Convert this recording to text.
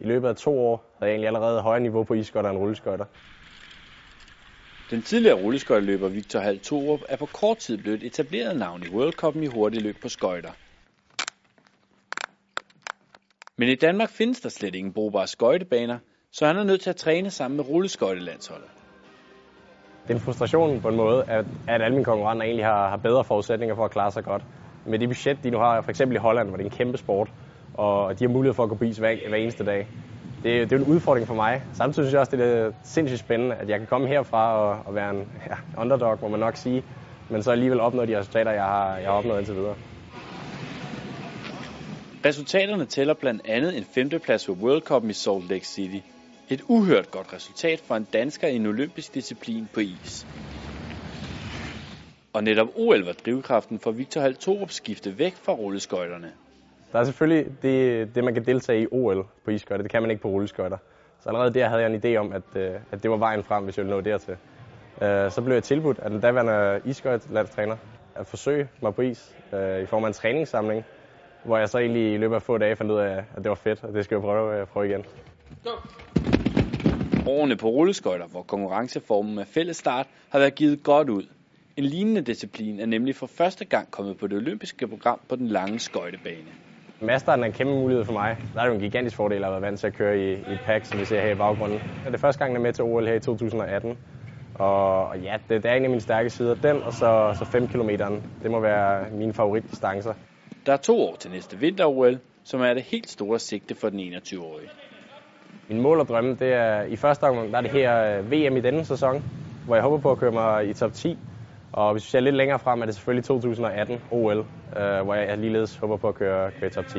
I løbet af to år havde jeg egentlig allerede højere niveau på isskøjter end rulleskøjter. Den tidligere rulleskøjteløber Victor Hall Torup er på kort tid blevet et etableret navn i World Cup'en i hurtigløb på skøjter. Men i Danmark findes der slet ingen brugbare skøjtebaner, så han er nødt til at træne sammen med rulleskøjtelandsholdet. Det er en frustration på en måde, at, at alle mine konkurrenter egentlig har, har bedre forudsætninger for at klare sig godt. Med det budget, de nu har, for eksempel i Holland, hvor det er en kæmpe sport, og de har mulighed for at gå på is hver, hver eneste dag. Det, det er en udfordring for mig. Samtidig synes jeg også, det er sindssygt spændende, at jeg kan komme herfra og, og være en ja, underdog, må man nok sige, men så alligevel opnå de resultater, jeg har, jeg har opnået indtil videre. Resultaterne tæller blandt andet en femteplads ved World Cup i Salt Lake City. Et uhørt godt resultat for en dansker i en olympisk disciplin på is. Og netop OL var drivkraften for Victor Hall skifte væk fra rulleskøjterne. Der er selvfølgelig det, det, man kan deltage i OL på isskøjter. Det kan man ikke på rulleskøjter. Så allerede der havde jeg en idé om, at, øh, at det var vejen frem, hvis jeg ville nå dertil. Øh, så blev jeg tilbudt af den daværende isskøjtlandstræner at forsøge mig på is øh, i form af en træningssamling, hvor jeg så egentlig i løbet af få dage fandt ud af, at det var fedt, og det skal jeg prøve, prøve igen. Go. Årene på rulleskøjter, hvor konkurrenceformen er fællesstart, har været givet godt ud. En lignende disciplin er nemlig for første gang kommet på det olympiske program på den lange skøjtebane. Masteren er en kæmpe mulighed for mig. Der er jo en gigantisk fordel at være vant til at køre i, i et pack, som vi ser her i baggrunden. Det er første gang, jeg er med til OL her i 2018. Og ja, det, det er en af mine stærke sider. Den og så, så 5 km. Det må være mine favoritdistancer. Der er to år til næste vinter-OL, som er det helt store sigte for den 21-årige. Min mål og drømme, det er i første omgang, der er det her øh, VM i denne sæson, hvor jeg håber på at køre mig i top 10. Og hvis vi ser lidt længere frem, er det selvfølgelig 2018 OL, øh, hvor jeg ligeledes håber på at køre, køre top 10.